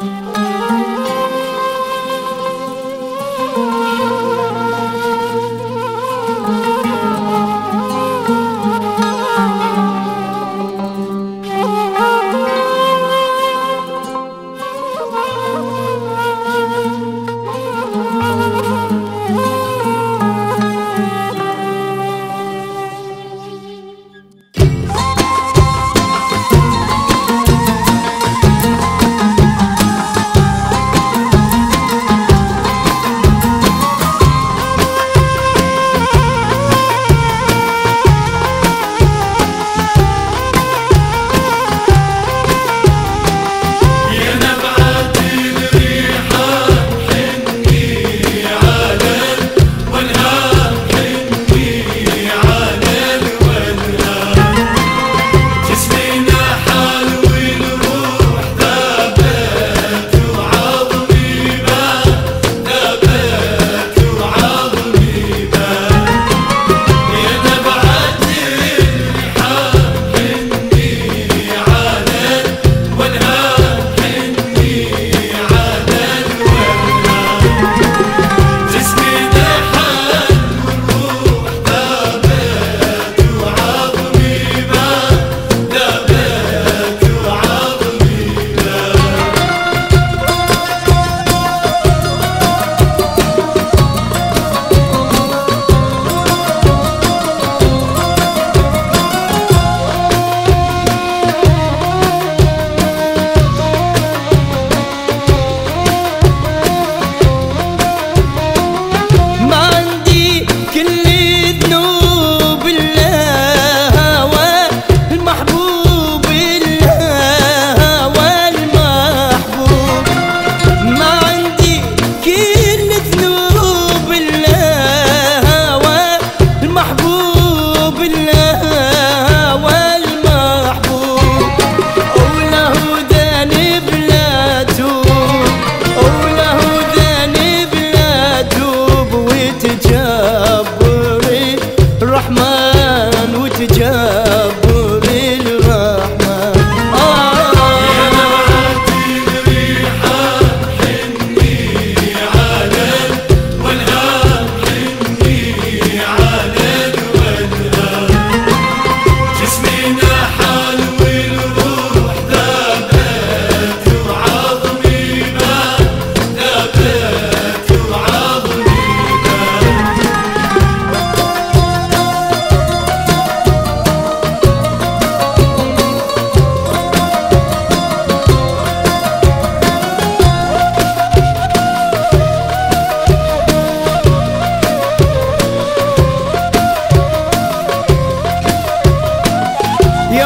Música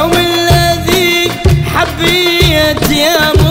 اليوم الذي حبيت يا مرحبا